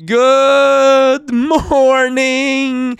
Good morning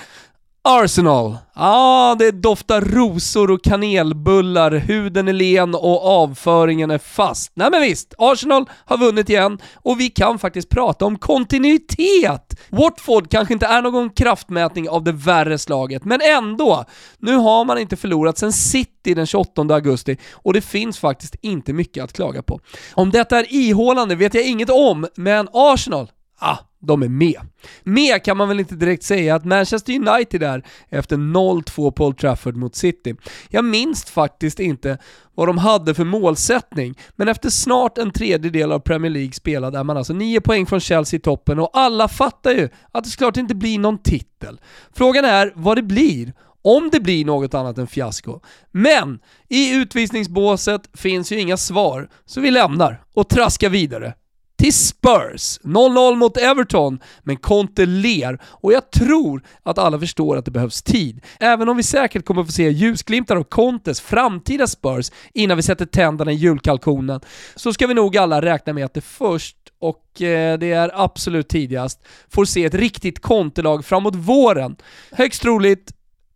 Arsenal. Ja, ah, det doftar rosor och kanelbullar, huden är len och avföringen är fast. Nej men visst, Arsenal har vunnit igen och vi kan faktiskt prata om kontinuitet. Watford kanske inte är någon kraftmätning av det värre slaget, men ändå. Nu har man inte förlorat sen City den 28 augusti och det finns faktiskt inte mycket att klaga på. Om detta är ihålande vet jag inget om, men Arsenal, ah, de är med. Med kan man väl inte direkt säga att Manchester United är efter 0-2 på Old Trafford mot City. Jag minns faktiskt inte vad de hade för målsättning, men efter snart en tredjedel av Premier League spelad är man alltså 9 poäng från Chelsea i toppen och alla fattar ju att det såklart inte blir någon titel. Frågan är vad det blir om det blir något annat än fiasko. Men i utvisningsbåset finns ju inga svar, så vi lämnar och traskar vidare till Spurs. 0-0 mot Everton, men Conte ler och jag tror att alla förstår att det behövs tid. Även om vi säkert kommer få se ljusglimtar av Contes framtida Spurs innan vi sätter tänderna i julkalkonen, så ska vi nog alla räkna med att det först och eh, det är absolut tidigast, får se ett riktigt kontelag framåt våren. Högst troligt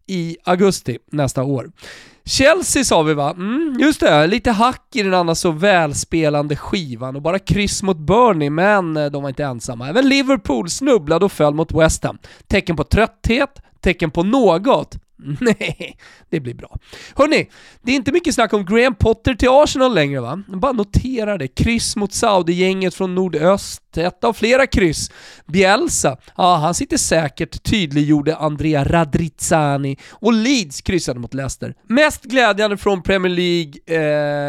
i augusti nästa år. Chelsea sa vi va? Mm, just det, lite hack i den annars så välspelande skivan och bara kryss mot Burnley, men eh, de var inte ensamma. Även Liverpool snubblade och föll mot West Ham. Tecken på trötthet, tecken på något. Nej, det blir bra. Hörni, det är inte mycket snack om Graham Potter till Arsenal längre va? Bara notera det. Kryss mot Saudi-gänget från nordöst. Ett av flera kryss. Bielsa, ja han sitter säkert, tydliggjorde Andrea Radrizzani. Och Leeds kryssade mot Leicester. Mest glädjande från Premier League,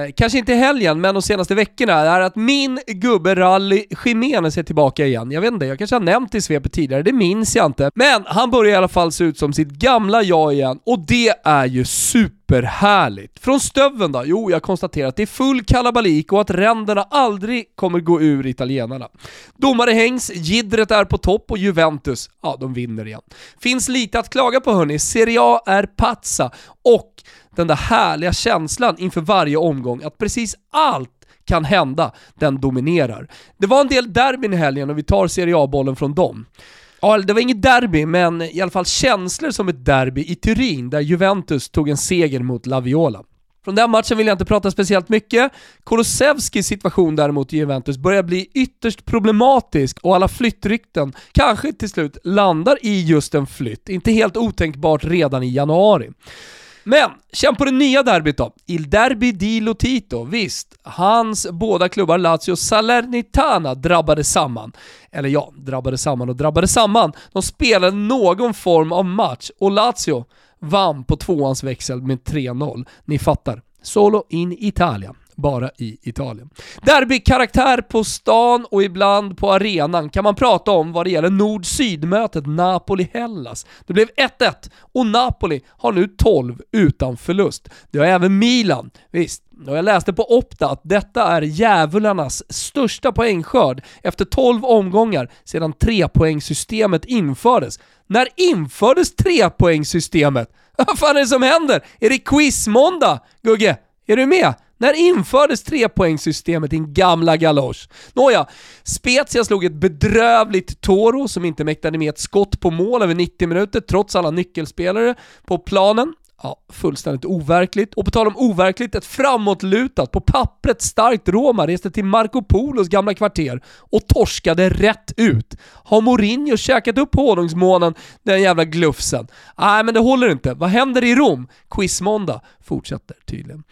eh, kanske inte helgen, men de senaste veckorna, är att min gubbe Rally Jiménez är tillbaka igen. Jag vet inte, jag kanske har nämnt det i svepet tidigare, det minns jag inte. Men han börjar i alla fall se ut som sitt gamla jag igen, och det är ju superhärligt. Från stöven då? Jo, jag konstaterar att det är full kalabalik och att ränderna aldrig kommer gå ur italienarna. Domare hängs, Gidret är på topp och Juventus, ja de vinner igen. Finns lite att klaga på hörni, Serie A är pazza och den där härliga känslan inför varje omgång att precis allt kan hända, den dominerar. Det var en del derbyn i helgen och vi tar Serie A-bollen från dem. Ja, det var inget derby, men i alla fall känslor som ett derby i Turin, där Juventus tog en seger mot La Viola. Från den matchen vill jag inte prata speciellt mycket. Kolosevskis situation däremot i Juventus börjar bli ytterst problematisk och alla flyttrykten kanske till slut landar i just en flytt. Inte helt otänkbart redan i januari. Men, känn på det nya derbyt då. Il Derby di Lotito. Visst, hans båda klubbar Lazio och Salernitana drabbade samman. Eller ja, drabbade samman och drabbade samman. De spelade någon form av match och Lazio vann på tvåans växel med 3-0. Ni fattar. Solo in Italia bara i Italien. Derbykaraktär på stan och ibland på arenan kan man prata om vad det gäller nord-syd-mötet Napoli-Hellas. Det blev 1-1 och Napoli har nu 12 utan förlust. Det har även Milan. Visst, och jag läste på Opta att detta är djävularnas största poängskörd efter 12 omgångar sedan trepoängssystemet infördes. När infördes trepoängssystemet? Vad fan är det som händer? Är det quizmåndag, Gugge? Är du med? När infördes trepoängssystemet din gamla galosch? Nåja, Spezia slog ett bedrövligt Toro som inte mäktade med ett skott på mål över 90 minuter trots alla nyckelspelare på planen. Ja, fullständigt overkligt. Och på tal om overkligt, ett framåtlutat, på pappret starkt Roma reste till Marco Polos gamla kvarter och torskade rätt ut. Har Mourinho käkat upp honungsmånen, den jävla glufsen? Nej, men det håller inte. Vad händer i Rom? Quizmåndag fortsätter tydligen.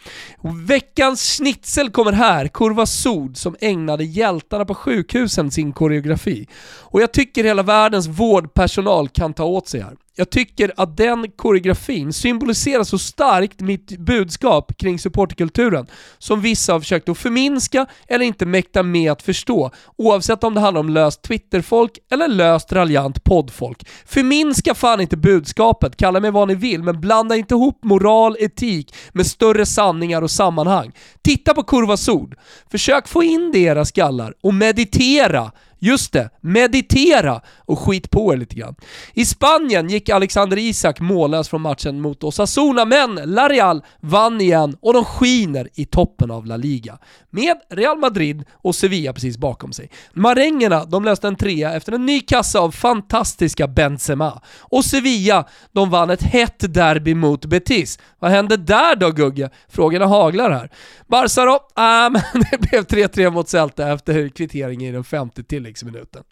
Veckans schnitzel kommer här, Kurva Sod, som ägnade hjältarna på sjukhusen sin koreografi. Och jag tycker hela världens vårdpersonal kan ta åt sig här. Jag tycker att den koreografin symboliserar så starkt mitt budskap kring supporterkulturen som vissa har försökt att förminska eller inte mäkta med att förstå, oavsett om det handlar om löst Twitterfolk eller löst raljant poddfolk. Förminska fan inte budskapet, kalla mig vad ni vill, men blanda inte ihop moral, etik med större sanningar och sammanhang. Titta på Kurvas ord, Försök få in det i era skallar och meditera Just det, meditera och skit på er lite grann. I Spanien gick Alexander Isak mållös från matchen mot Osasuna, men La Real vann igen och de skiner i toppen av La Liga. Med Real Madrid och Sevilla precis bakom sig. Marängerna, de löste en trea efter en ny kassa av fantastiska Benzema. Och Sevilla, de vann ett hett derby mot Betis. Vad hände där då Gugge? Frågorna haglar här. Barca då? Ah, men det blev 3-3 mot Celta efter kvittering i den femte Liksom tilläggsminuten.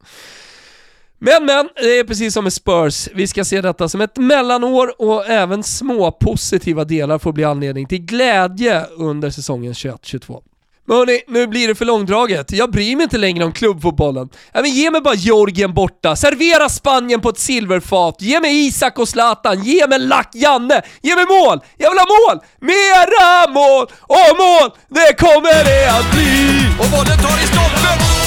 Men men, det är precis som med Spurs. Vi ska se detta som ett mellanår och även små positiva delar får bli anledning till glädje under säsongen 21-22. Men hörni, nu blir det för långdraget. Jag bryr mig inte längre om klubbfotbollen. Ja, men ge mig bara Georgien borta, servera Spanien på ett silverfat, ge mig Isak och Zlatan, ge mig Lack Janne, ge mig mål! Jag vill ha mål! Mera mål! Och mål, det kommer det att bli! Och bollen tar i stolpen